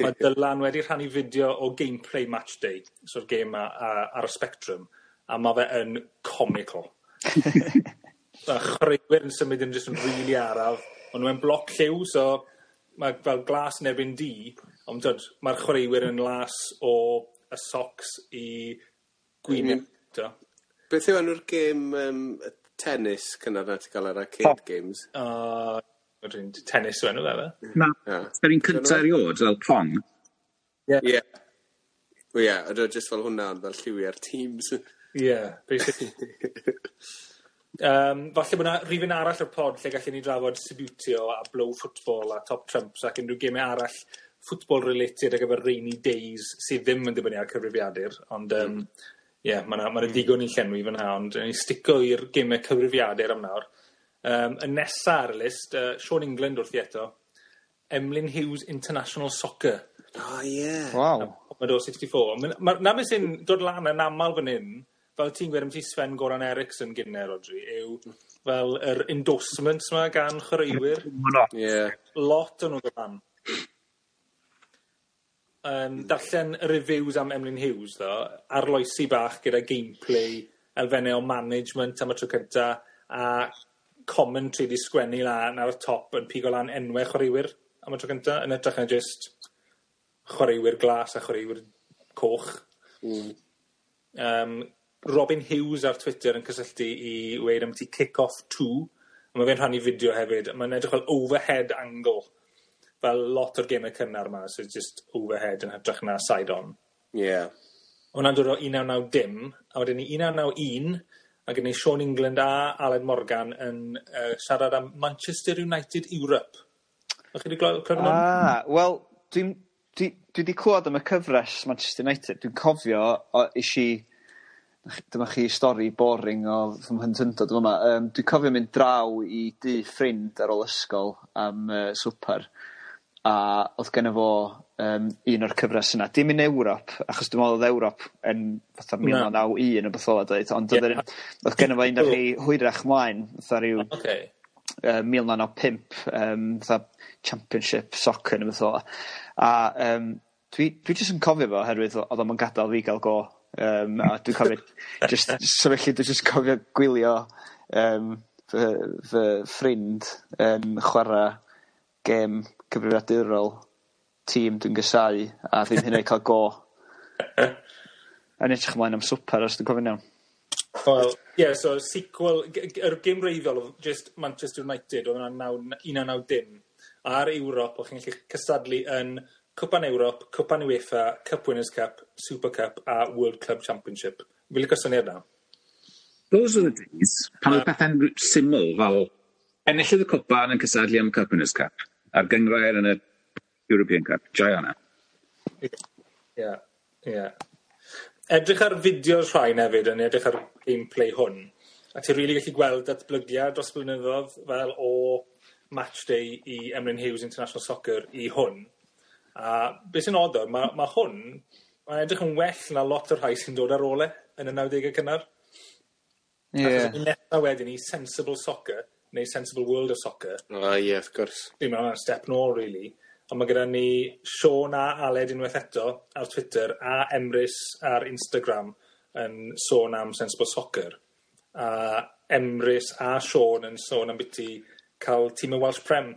mae Dylan wedi rhannu fideo o gameplay match day, so'r gêm ar y spectrum, a mae fe yn comical. Ma' chwaraewyr yn symud yn jyst yn rili really araf, ond nhw'n bloc lliw so mae fel glas yn erbyn du ond t'od mae'r chwaraewyr yn las o y socks i gwyneb. Mm. Beth yw enw'r gêm um, y tennis cynnar na ti gael ar arcade games? Uh, wedyn tennis yw enw fe fe. Na, ah. yr un cyntaf eriôd fel pong? Ie. Ie. Wel ie, ond oedd jyst fel hwnna ond fel lliwiau'r teams. Yeah, basically. um, falle bod yna rhywun arall o'r pod lle gallwn ni drafod sibwtio a blow football a top trumps ac unrhyw gemau arall football related ar gyfer rainy days sydd ddim yn dibynnu ar cyfrifiadur, ond um, mm. yeah, mae yna ma digon i llenwi fan ha, ond ni stico i'r gemau cyfrifiadur am nawr. Um, y nesa ar y list, uh, Sean England wrth i eto, Emlyn Hughes International Soccer. Oh, yeah. Wow. Commodore 64. Na beth sy'n dod lan yn aml fan hyn, fel ti'n gweud ti Sven Goran Eriksson gynne, Rodri, yw fel yr endorsements yma gan chwaraewyr. Yeah. Lot o'n nhw gyfan. Um, darllen reviews am Emlyn Hughes ddo, arloesi bach gyda gameplay, elfennau o management am y tro cynta, a commentary di sgwennu lan ar y top yn pigo lan enwau chwaraewyr am y tro cynta, yn ytrach na just chwaraewyr glas a chwaraewyr coch. Mm. Um, Robin Hughes ar Twitter yn cysylltu i weir am ti kick-off 2. a mae fe'n rhannu fideo hefyd, mae'n edrych fel overhead angle, fel lot o'r gemau cynnar yma, so just overhead yn hytrach na side-on. Ie. Yeah. Hwna'n dod o 1990 dim, a wedyn ni 1991, a gen i Sean England a Aled Morgan yn uh, siarad am Manchester United Europe. O'ch chi wedi clywed hwn? Ah, wel, dwi'n dwi, dwi wedi clywed am y cyfres Manchester United. Dwi'n cofio, o, isi dyma chi stori boring o fy mhlentyndod yma. Um, dwi'n cofio mynd draw i dy ffrind ar ôl ysgol am uh, swper. a oedd gen fo um, un o'r cyfres yna dim yn Ewrop achos dwi'n meddwl oedd Ewrop yn fatha mil naw naw un wbath fel ond o'dd yr o'dd gynno fo un o'r rhei hwyrach mlaen fatha rhyw... Okay. ...yy 1905, um, fatha championship soccer ne' wbath fel 'a a yym dwi dwi jyst yn cofio fo oherwydd oedd o'n gadael fi gael go. Um, a dwi'n cofio jyst sefyllu dwi'n just cofio gwylio um, fy fy ffrind um, chwarae gêm cyfrifiadurol tîm dwi'n gysau a ddim hynny cael go. Yn edrych ymlaen am swper os dwi'n cofio'n iawn. Wel ie yeah, so sequel gy- gy- yr gêm wreiddiol o'dd jyst Manchester United oedd yna naw n- un dim a'r Ewrop o'ch chi'n gallu cystadlu yn Cwpan Ewrop, Cwpan UEFA, Cup Winners' Cup, Super Cup a World Club Championship. Fi'n licio syniad na. Those are the days pan oedd pethau'n syml fel enillydd y cwpan yn cysadlu am Cup Winners' Cup a'r gyngrair yn y European Cup. Jai o'na. Ie, yeah, ie. Yeah. Edrych ar fideos rhain hefyd yn edrych ar gameplay hwn. A ti'n rili really gallu gweld datblygiad dros blynyddoedd fel o match day i Emlyn Hughes International Soccer i hwn A beth sy'n odd nawr ma' ma' hwn mae'n edrych yn well na lot o'r rhai sy'n dod ar ôl e yn y nawdege cynnar. Ie. Achos y nesa wedyn i Sensible Soccer neu Sensible World of Soccer. O ie wrth gwrs. Fi'n me'wl step nôl really. Ond mae gyda ni Sean a Aled unwaith eto ar Twitter a Emrys ar Instagram yn sôn am Sensible Soccer a Emrys a Sean yn sôn ambiti cael tîm y Welsh Prem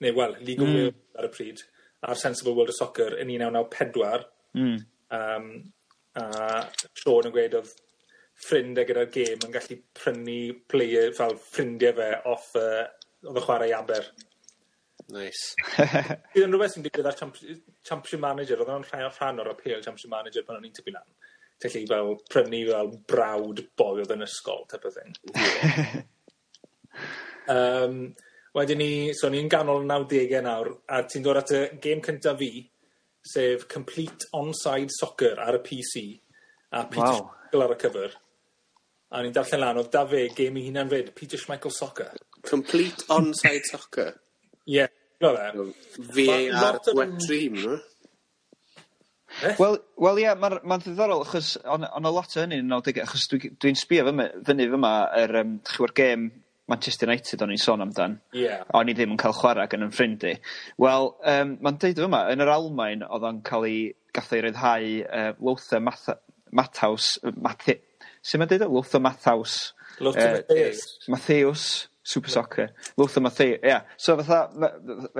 neu wel League of hmm. Wales ar y pryd a'r Sensible World of Soccer yn 1994. Mm. Um, a Sean yn gweud oedd ffrindiau e gyda'r gêm yn gallu prynu player fel ffrindiau fe off uh, oedd y chwarae aber. Nice. Bydd yn rhywbeth sy'n digwydd ar Championship Manager, oedd o'n rhan, rhan o'r apel Championship Manager pan o'n i'n tyfu lan. Felly fel prynu fel brawd boi oedd yn ysgol, type o thing. um, Wedyn ni, so ni'n ganol 90au nawr, a ti'n dod at y gêm cyntaf fi, sef Complete Onside Soccer ar y PC, a Peter wow. Schmeichel ar y cyfer. A ni'n darllen lan, oedd da fe gêm i hunan fyd, Peter Schmeichel Soccer. Complete Onside Soccer? Ie, yeah, no, VAR wet dream, no? Eh? Wel, well, ie, yeah, mae'n ma ddiddorol, achos on, on a lot o hynny'n 90 achos dwi'n dwi, dwi sbio fyny fyma yr, um, chiw'r gêm Manchester United o'n i'n sôn amdan. Ie. O'n i ddim yn cael chwarae gan 'yn ffrind i. Wel um, mae'n deud yma, yn yr Almain oedd o'n cael ei gath o'i ryddhau uh, Lothar Matha- Matthaus yy Mathe- su' ma'n deud o? Lothar Matthaus. Lothar Matthäus. Matthäus Super Soccer. Lothar Matthäu- ie Yeah. so fatha ma'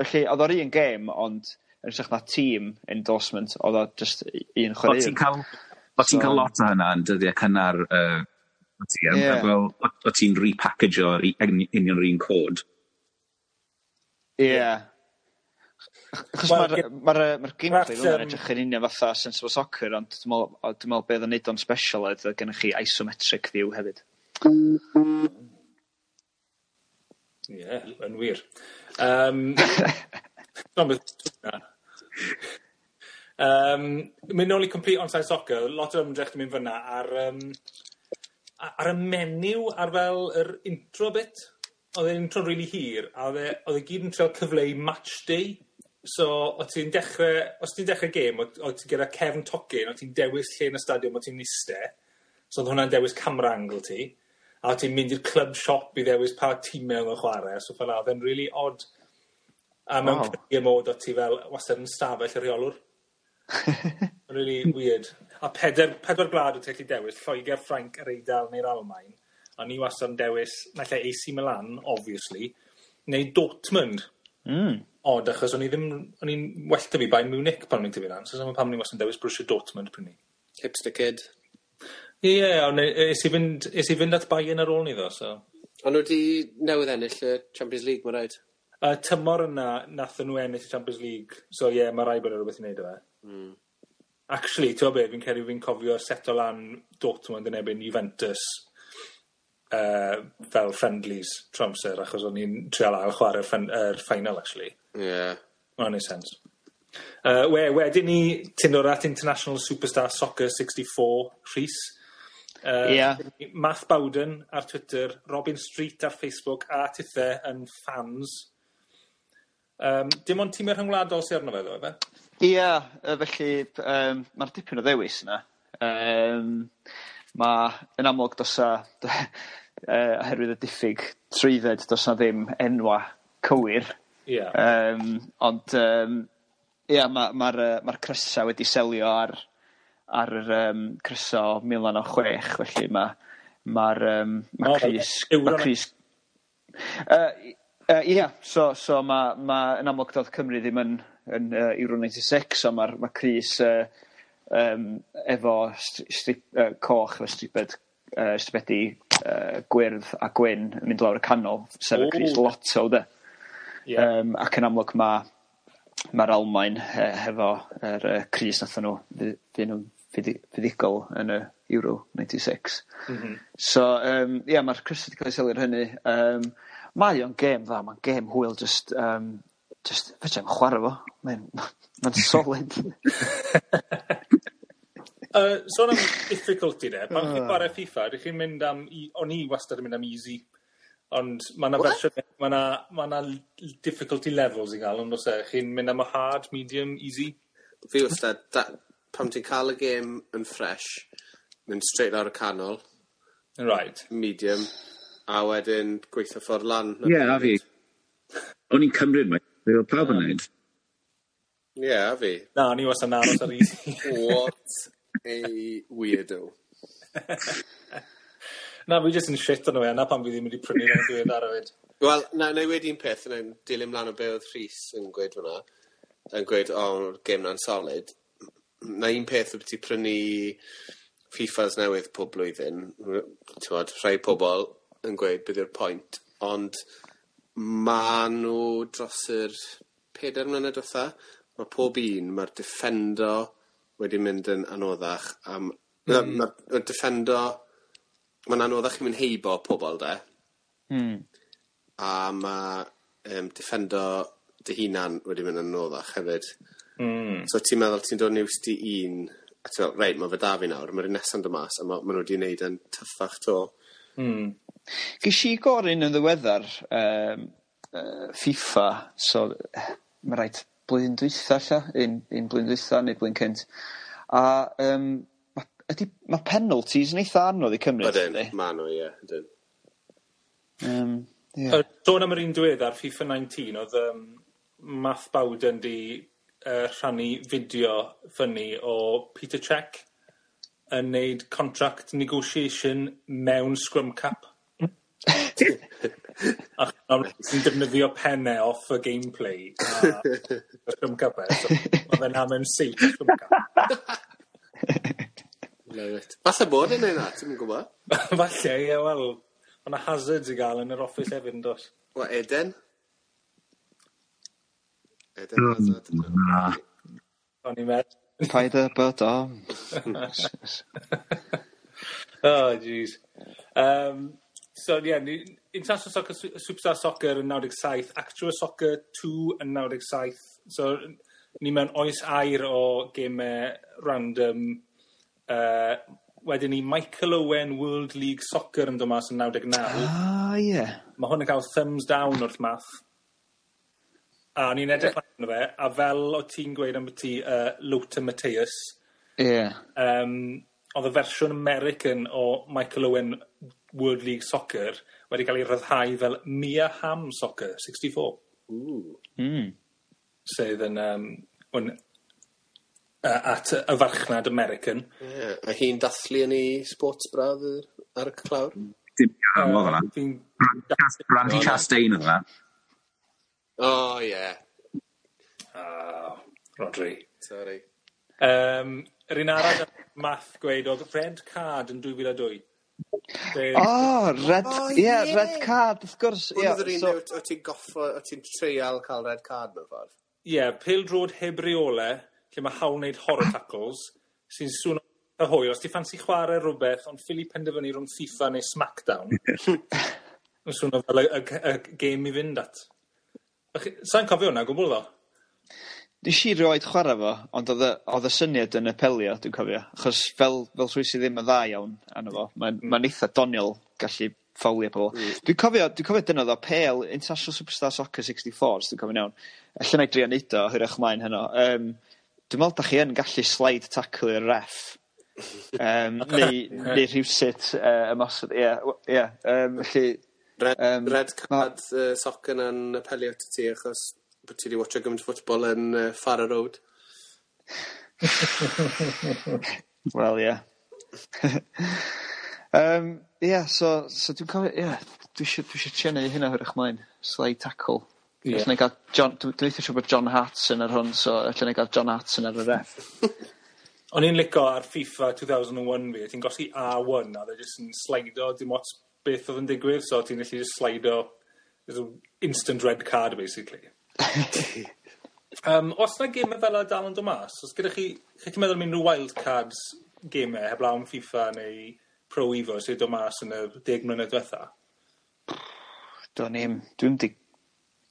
felly oedd o'r un gêm ond yn ytrach na tîm endorsement oedd o just un chwaraeon. Bo' ti'n cael, bo' ti'n ca'l lot o hynna yn dyddiau cynnar yy ti yn. Yeah. Fel, o ti'n repackagio yr union yr un cod. Ie. Yeah. Achos mae'r ma ma gameplay fel yn edrych yn union fatha sensible soccer, ond dwi'n meddwl beth o'n neud o'n special oedd gennych chi isometric view hefyd. Ie, yeah, yn wir. Um, um, mynd nôl i Complete Onside Soccer, lot o ymdrech yn mynd fyna ar um, a- ar y menyw ar fel yr intro bit Oedd e'n intro'n rili hir a oedd e o'dd e gyd yn treol cyfleu match day so o' ti'n dechrau, os ti'n dechrau gêm o' o' ti gyda cefn tocyn a ti'n dewis lle yn y stadiwm o' ti'n iste so oedd hwnna'n dewis camera angle ti a o' ti'n mynd i'r club shop i ddewis pa time o'dd yn chwarae. so fel oedd e'n really odd. a mewn wow. cyfleu mod, o' ti fel wastad yn stafell y rheolwr. really weird a peder, pedwar gwlad o ti'n gallu dewis, Lloegr, Ffrainc, yr Eidal neu'r Almain, a ni wastad yn dewis, naill nalle AC Milan, obviously, neu Dortmund. Mm. Odd, achos o'n i ddim, o'n i'n well da fi Bayern Munich pan o'n i'n tyfu lan, so dyma pam ni wastad yn dewis Borussia Dortmund pryn ni. Hipster kid. Ie, yeah, ond e- es i fynd, es i fynd at Bayern ar ôl ni ddo, so. Ond nhw wedi newydd ennill y Champions League, mae rhaid? Y tymor yna, nath nhw ennill y Champions League, so ie, yeah, mae rhaid bod yn rhywbeth i wneud o fe. Mm. Actually, ti'n gwbod be, fi'n credu fi'n cofio seto lan Dortmund yn ebyn Juventus uh, fel friendlies trwy amser, achos o'n i'n trial ail chwarae'r er final, actually. Ie. Yeah. Mae'n ei sens. Uh, we, wedyn ni tynor at International Superstar Soccer 64, Rhys. Uh, yeah. Math Bowden ar Twitter, Robin Street ar Facebook a tithau yn fans. Um, dim ond tîmau rhyngwladol sy'n arno fe, ddo, efe? Ia yy felly yym mae'r dipyn o ddewis yna. Um, mae yn amlwg dosa, 'a oherwydd y diffyg trwydded dosa ddim enwa' cywir... Ia. Um, ond um, ia mae'r ma' ma ma crysa wedi selio ar ar yr yym crysa o mil naw naw chwech felly ma' ma'r yym ma' crys ma' Cris... Uh, uh, ia so so mae ma' yn amlwg do'dd Cymru ddim yn yn uh, Euro 96, so mae'r ma' Cris uh, um, efo stri- strip uh, coch efo stribed uh, stripedi uh, gwyrdd a gwyn yn mynd lawr y canol sef y Cris Lotto 'de? Ie. Um, ac yn amlwg mae mae'r Almain he- hefo yr uh, Cris nath nhw fu- fu nw'n fuddi- fuddugol yn y Euro 96. six. M-hm. So yym ia ma'r crys 'di ca'l 'i sylwi ar hynny Um, mae o'n gêm dda mae'n gêm hwyl just um, jyst fedrai'm chwarae fo mae'n ma solid. uh, sôn am difficulty 'de pan chi'n ah. chware FIFA ydych chi'n mynd am i- o'n i wastad yn mynd am easy ond mae yna fersiwn mae yna ma' 'na difficulty levels i gael, on'd o's e? Chi'n mynd am y hard, medium, easy? Fi wastad da- pan ti'n cael y gêm yn fresh, mynd straight lawr y canol, Right. medium, a wedyn gweithio ffordd lan. Ie, a fi. O'n i'n cymryd mai Fe oedd pawb yn neud? Ie, a fi. Na, ni i wastad yn aros ar un. What a weirdo. Na, fi jyst yn shit o'n nhw, na pan fi ddim wedi prynu yn dweud ar yfyd. Wel, na, na i wedi un peth, yn i'n dilyn mlaen o be oedd Rhys yn gweud hwnna, yn gweud, o, oh, gêm na'n solid. Na un peth oedd ti prynu FIFAs newydd pob blwyddyn, ti'n bod, rhai pobl yn gweud bydd yw'r pwynt, ond ma' nhw dros yr peder mlynedd diwetha, mae pob un, mae'r Defendo wedi mynd yn anoddach am, mm. Mae'r ma Defendo, mae'n anoddach i mynd heibo pobl de. Mm. A mae um, Defendo dy hunan wedi mynd yn anoddach hefyd. Mm. So ti'n meddwl ti'n dod niws di un, a ti'n meddwl, reit, mae fe da fi nawr, mae'r nesan nesaf dod mas, a mae ma nhw wedi wneud yn tyffach to. Hmm. Gesh i gorin yn ddiweddar um, uh, FIFA so mae rhaid blwyddyn dwytha 'lla un un blwyddyn dwytha neu blwyddyn cynt a um, mae ydi ma' penalties yn eitha anodd i cymryd yndi? Ydyn ma' nhw, ie ydyn. Yym ie. Yy sôn am yr un diweddar FIFA 19, oedd um, Math Bowden 'di uh, rhannu fideo ffynnu o Peter Cech yn neud contract negotiation mewn scrum cap. Ac sy'n defnyddio penne off y gameplay a y scrum cap e. So, ma fe'n am yn seith scrum cap. Love it. Falle bod yn neud na, ti'n mynd gwybod? Falle, ie, wel, o'na hazards i gael yn yr office hefyd yn dos. Wa, Eden? Eden mm, Hazard. Na. O'n i'n meddwl. Paid y bod on. oh, jeez. Um, so, ie, yeah, International Soccer Superstar Soccer yn 97, Actual Soccer 2 yn 97. So, ni mewn oes air o gemau random. Uh, wedyn ni Michael Owen World League Soccer yn dod mas yn 99. Ah, ie. Yeah. Mae hwn yn cael thumbs down wrth math. A ni'n i'n edrych arno fe, a fel o ti'n gweud am ti, uh, Lothar Matthäus... Ie. Yeah. Um, oedd y fersiwn American o Michael Owen World League Soccer wedi cael ei ryddhau fel Mia Hamm Soccer, 64. Ooh. Ww. Hmm. Sef yn Um, hwn uh, at y farchnad American. Ie, a hi'n dathlu yn ei sports braf ar y clawr? Dim Mia Hamm hwnna. Brandy Chastain oedd hwnna. O ie. Oh, Rodri. Sorry. Um, yr un arall Math gweud oedd red card yn dwy fil a dwy. O yeah, ie red card wrth gwrs ie. Hwn o'dd yr un lle o' ti'n goffo o' ti'n treial cael red card mewn ffordd. Ie yeah, pil drod heb reole lle mae hawl wneud horror tackles sy'n swno fatha hwyl os ti ffansi chwarae rhywbeth, ond ffili penderfynu rhwng FIFA neu Smackdown yn ma'n o fel y y c- y game i fynd at. Felly, sai'n cofio hwnna, gwbl ddo? Nes i rioed chwarae fo, ond oedd y o'dd y syniad yn apelio dwi'n cofio, achos fel fel rhywun sydd ddim yn dda iawn arno fo, mae'n mm. ma'n eitha doniol gallu ffawlio pobl. Mm. Dwi'n cofio dwi'n cofio dyna ddo, Pale, International Superstar Soccer sixty four os dwi'n cofio'n iawn. Alla na i drio neud o hyrach mlaen heno Um, dwi'n meddwl da chi yn gallu slide taclo'r ref. Um, neu neu rhywsut uh, ymosod ie w- ie um, felly Red, um, red card uh, soccer yn apelio at ti achos bod ti wedi watcho gymaint o ffwtbol yn uh, Farrow Road. Wel, ie. um, ie, so, so dwi'n cofio, ie, yeah, dwi eisiau trio neud hynna hwyrach mlaen. Slide tackle. Yeah. Allan gael John, dwi'n eitha siŵr bod John Hartson ar hwn, so allan gael John Hartson ar y ref. O'n i'n lico ar FIFA 2001 fi, ti'n gosgi A1 a dde jyst yn slido, dim ots beth oedd yn digwydd, so ti'n gallu just slido instant red card, basically. um, os na gemau fel y dal yn dod mas, os gyda chi, chi ti'n meddwl am unrhyw wild cards gemau heblaw am FIFA neu Pro Evo sydd dod mas yn y deg mlynedd diwetha? Do'n i'm, dwi'n di,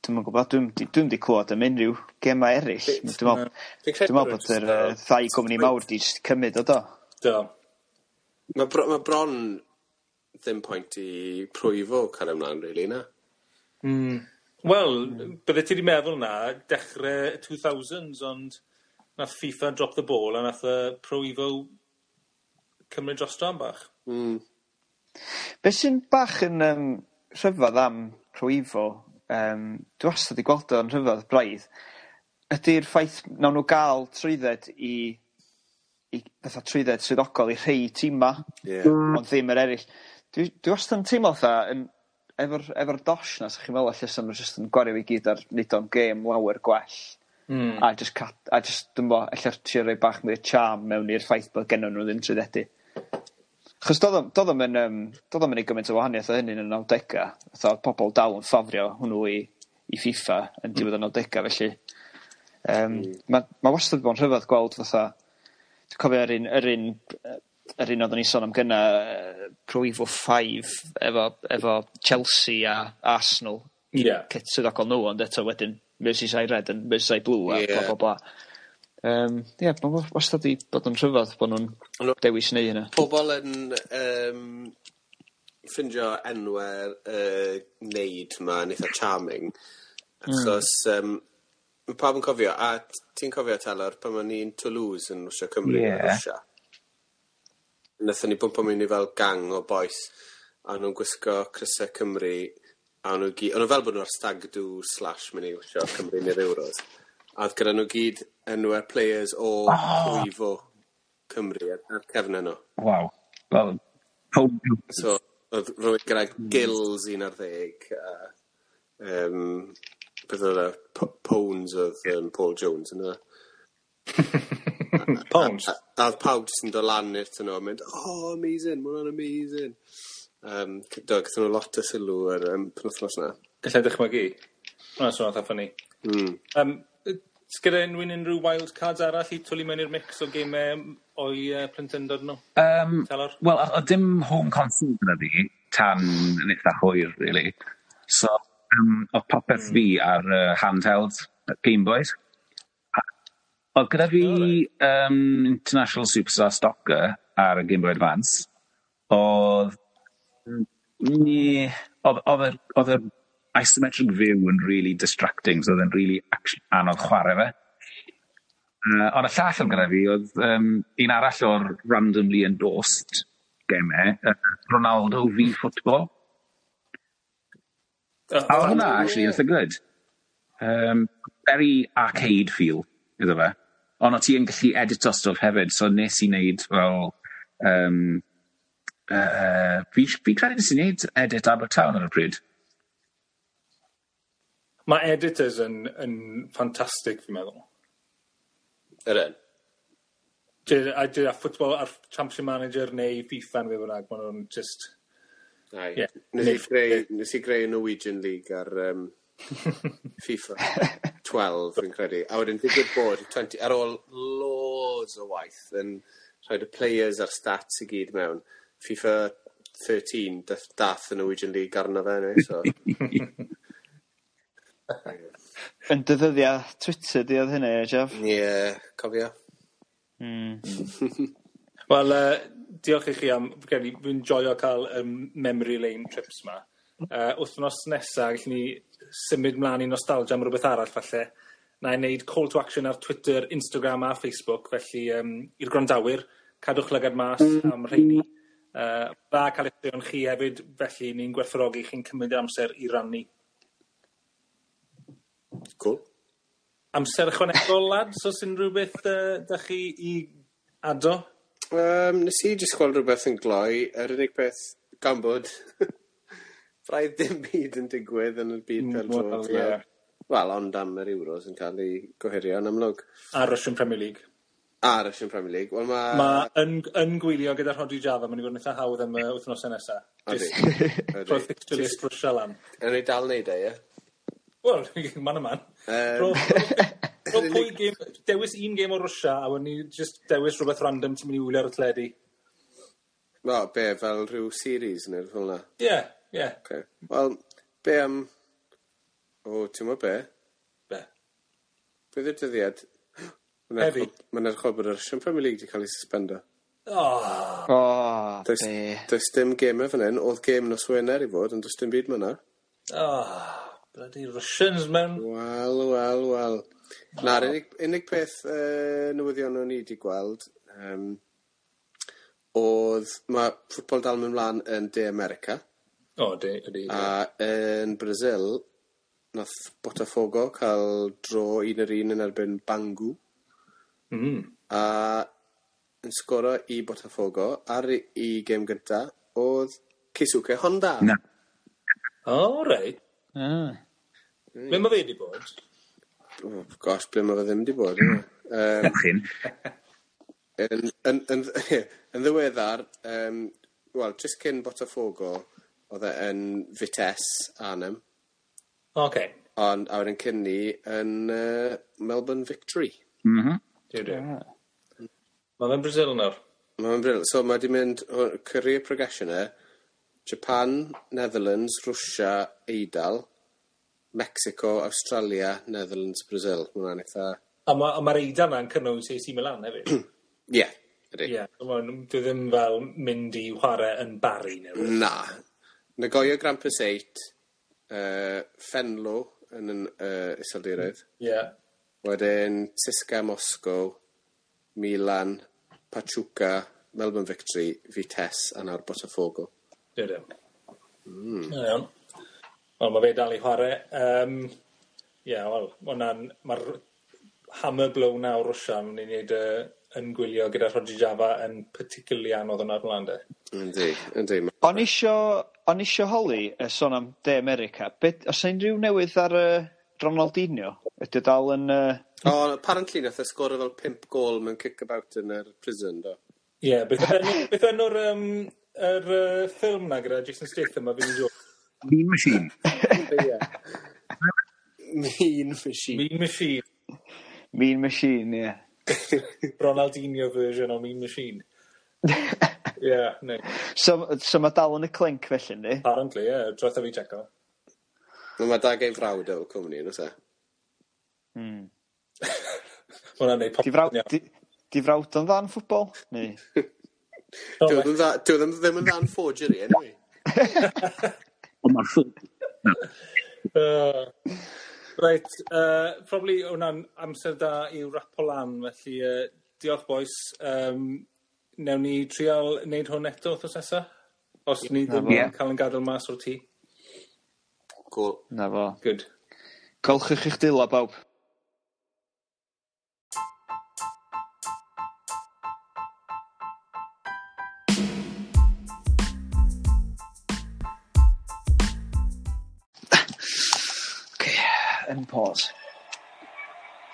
dwi'n gwybod, dwi'n di, dwi di clywed am unrhyw gemau eraill. Dwi'n meddwl bod yr ddau gwmni mawr di cymryd o do. Do. Mae bro, ma bron ddim pwynt i prwyfo cael ymlaen, really, na? Mm. Wel, byddet ti wedi meddwl 'na dechre 2000s, ond nath FIFA drop the ball a nath y prwyfo cymryd dros drosto'n bach. Mm. Be' sy'n bach yn um, rhyfedd am prwyfo um, dwi wastad 'di gweld o'n rhyfedd braidd ydy'r ffaith nawn nhw gael trwydded i i fatha trwydded swyddogol i rhei tima. Ie. Ond ddim yr eraill. Dwi dwi wastad yn teimlo fatha yn efo'r efo dosh 'na 'sach chi'n meddwl ella 'sa jyst yn gwario fe i gyd ar nid o'n gêm lawer gwell. Mm. A just, cat, a just dwi'n 'bo ella trio rhoi bach mwy o charm mewn i'r ffaith bod gennym nhw ddim trwyddedu. 'Chos do'dd o'm do'dd o'm yn yym do'dd o'm yn neud gymaint o wahaniaeth o hynny yn y nawdega. Fatha Oedd pobl dal yn ffafrio hwnnw i i Fifa yn diwedd y nawdega felly yym hmm. Mae ma' wastad bod yn rhyfedd gweld fatha Dwi'n cofio yr un yr un yy yr un oeddwn ni sôn am gynna yy Pro Five efo efo Chelsea a Arsenal. Ie. Cit swyddogol nhw, ond eto wedyn Merseyside Red yn Merseyside Blue a bla bla bla. Yym ie yeah, w- wastad i bod yn rhyfedd bod bo' nw'n dewis neu' hynna. Pobl yn um, ffindio enwer uh, neud 'ma'n eitha charming hmm. achos um, mae pawb yn cofio a t- ti'n cofio Telor pan o'n ni'n Toulouse yn Rwsia Cymru... Ie. ...yn Rwsia? Nethon ni bwmpo mewn i fel gang o bois a nhw'n gwisgo crysau Cymru a nhw gyd, gy- o'n nw fel bod nw ar stag do slash mynd i iwsio Cymru neu'r Euros a oedd gyda nhw gyd enwe players o... O! ...frifo Cymru ar ar cefn yno. Waw. Wel So oedd rhywun gyda Gills un ar ddeg a um, beth oedd e? Po- Pones oedd um, Paul Jones yna Pounds? A a, oedd pawb jyst yn dod lan i'r tyn nhw a mynd, oh, amazing, mae hwnna'n amazing. Um, do, gyda nhw lot o sylw ar um, penwthnos na. Gallai ddechmygu. Mae'n sôn atha ffynnu. Mm. Um, Sgyda unrhyw unrhyw wild cards arall i twli mewn i'r mix o gemau o'i uh, plentyndod nhw? Um, Wel, o dim home console gyda fi tan yn eitha hwyr, really. So, um, o popeth mm. fi ar uh, handheld Game Gameboys. Oedd gyda fi um, International Superstar Stalker ar y Game Boy Advance oedd... Ni... Oedd odd yr odd yr isometric view yn really distracting so oedd e'n really acs- anodd chwarae fe. Uh, ond y llall odd gyda fi oedd um, un arall o'r randomly endorsed gemau, uh, Ronaldo v Football. A odd hwnna actually itha good. Um, very arcade feel iddo fe. Ond o' ti yn gallu edito stwff hefyd, so nes i wneud fel Um, uh, fi sh- fi'n credu nes i wneud edit Abertawe ar y pryd. Mae editors yn, yn ffantastig, fi'n meddwl. Ydyn. A dwi a ffwtbol a'r Championship Manager neu FIFA neu bynnag, maen nhw'n just... Ai, yeah. nes, i greu, nes i greu Norwegian League ar um, FIFA. twelve fi'n credu, a wedyn digwydd bod twenty ar ôl loads o waith yn rhoid y players a'r stats i gyd mewn, FIFA thirteen dath, dath y Norwegian League arno fe anyway, so. Yn dyddiau Twitter di oedd hynny, eh, Jeff? Ie, yeah, cofio. Mm. Wel, uh, diolch i chi am, gen i, fi'n joio cael um, memory lane trips ma uh, wythnos nesa gallwn ni symud mlaen i nostalgia am rhywbeth arall falle. 'na i wneud call to action ar Twitter, Instagram a Facebook felly um, i'r grondawyr, cadwch lygad mas am rheini Uh, ba cael eich straeon chi hefyd felly ni'n gwerthorogi chi'n cymryd amser i rannu. Cool. Amser ychwanegol lads o's unrhyw beth uh, 'dach chi i ado? Um, nes i jyst gweld rhywbeth yn gloi yr unig peth gan bod Braidd dim byd yn digwydd yn y byd mm, pêl-drod ie. Wel ond am yr Euros yn cael ei gohirio yn amlwg. A Russian Premier League. A Russian Premier League, wel ma'... Ma' yn yn gwylio gyda Rodri Java mae'n i fod yn eitha hawdd am y wythnose nesa. Ydi. Rhoi fixture list Rwsia lan. Yn ei dal neud e, ie? Wel, man y man. Rho pwy gêm, dewis un gêm o Russia, a wedyn ni just dewis rhywbeth random ti'n mynd i wylio ar y teledu. Wel, be, fel rhyw series neu rhywbeth fel yna? Ie. Ie. Okay. Wel, be' am, o ti'n mwyn be'? Be'? Be y dyddiad Heddi? Mae'n erchol bod yr Russian Premier League wedi cael ei suspendo. Oh, O! does, be'? Does does dim geme fan hyn. Oedd gêm nos Wener i fod, ond does dim byd ma' Oh, bloody Russians mewn... Wel, wel, wel. Na'r unig unig peth uh, newyddion o'n i wedi gweld um, oedd mae ffwtbol dal yn mlaen yn De America. O di, ydi. A yn Brazil, nath Botafogo cael dro un yr un yn erbyn Bangu. Mm. A yn sgoro i Botafogo ar i gêm gynta oedd Keisuke Honda. Na. O, oh, reit. Ah. Mm. Ble mae fe wedi bod? Oh, gosh, ble mae fe ddim wedi bod. Mm. Um, yn, yn, yn, yn ddiweddar, um, wel, jyst cyn Botafogo, oedd e yn Vitesse, Arnhem. OK. Ond a wedyn cyn ni yn uh, Melbourne Victory. Mhm. Mm Mae fe'n Brazil nawr. Mae'n Brazil. So mae di mynd o career progression e. Japan, Netherlands, Russia, Eidal, Mexico, Australia, Netherlands, Brazil. Mae hwnna'n eitha... A mae'r ma Eidal na'n cynnwys AC Milan hefyd? Ie, ydy. Ie, dwi ddim fel mynd i chwarae yn bari neu Na, Nagoya Grampus 8, uh, Fenlo yn yn uh, iseldiroedd. Ie. Yeah. Wedyn Siska Moscow, Milan, Pachuca, Melbourne Victory, Vitesse a nawr Botafogo. Dwi'n mm. iawn. Wel, mae fe dal i chwarae. Um, Ie, yeah, wel, hwnna'n... Mae'r hammer blow na o Rwysia yn ei wneud uh, yn gwylio gyda Rodri Java yn particularly anodd yn ar blaen. Yndi, yndi. O'n isio O'n isio holi y sôn am De America be' o's yna unrhyw newydd ar uh, Ronaldinho? Ydy o dal yn Uh... O apparently nath e sgorio fel pump gol mewn cic-about yn yr prison do? Ie beth enw beth enw'r um, er, uh, ffilm 'na gyda Jason Statham a Vinnie jo. Mean Machine. Ie. Mean Machine. Mean Machine. Mean Machine ie. Ronaldinho version o Mean Machine. Ie, neis. So, so mae dal yn y clink felly, ni? Apparently, ie. Yeah. Dros fi checo. Wel, mae da ei frawd o cwmni, yn oes e? Hmm. Mae'n neud popeth yn iawn. Di di frawd yn ddan ffwbol? Neu? Dwi ddim ddim yn ddan forgery, anyway. Ond mae'r ffwb. Reit, uh, probably hwnna'n amser da i'w rap o lan, felly uh, diolch boys. Um, newn ni trial wneud hwn eto wthos nesa? Os ni ddim yn cael yn gadel mas o'r tŷ. Cool. Na fo. Good. Colchwch eich dila bawb. okay, and pause.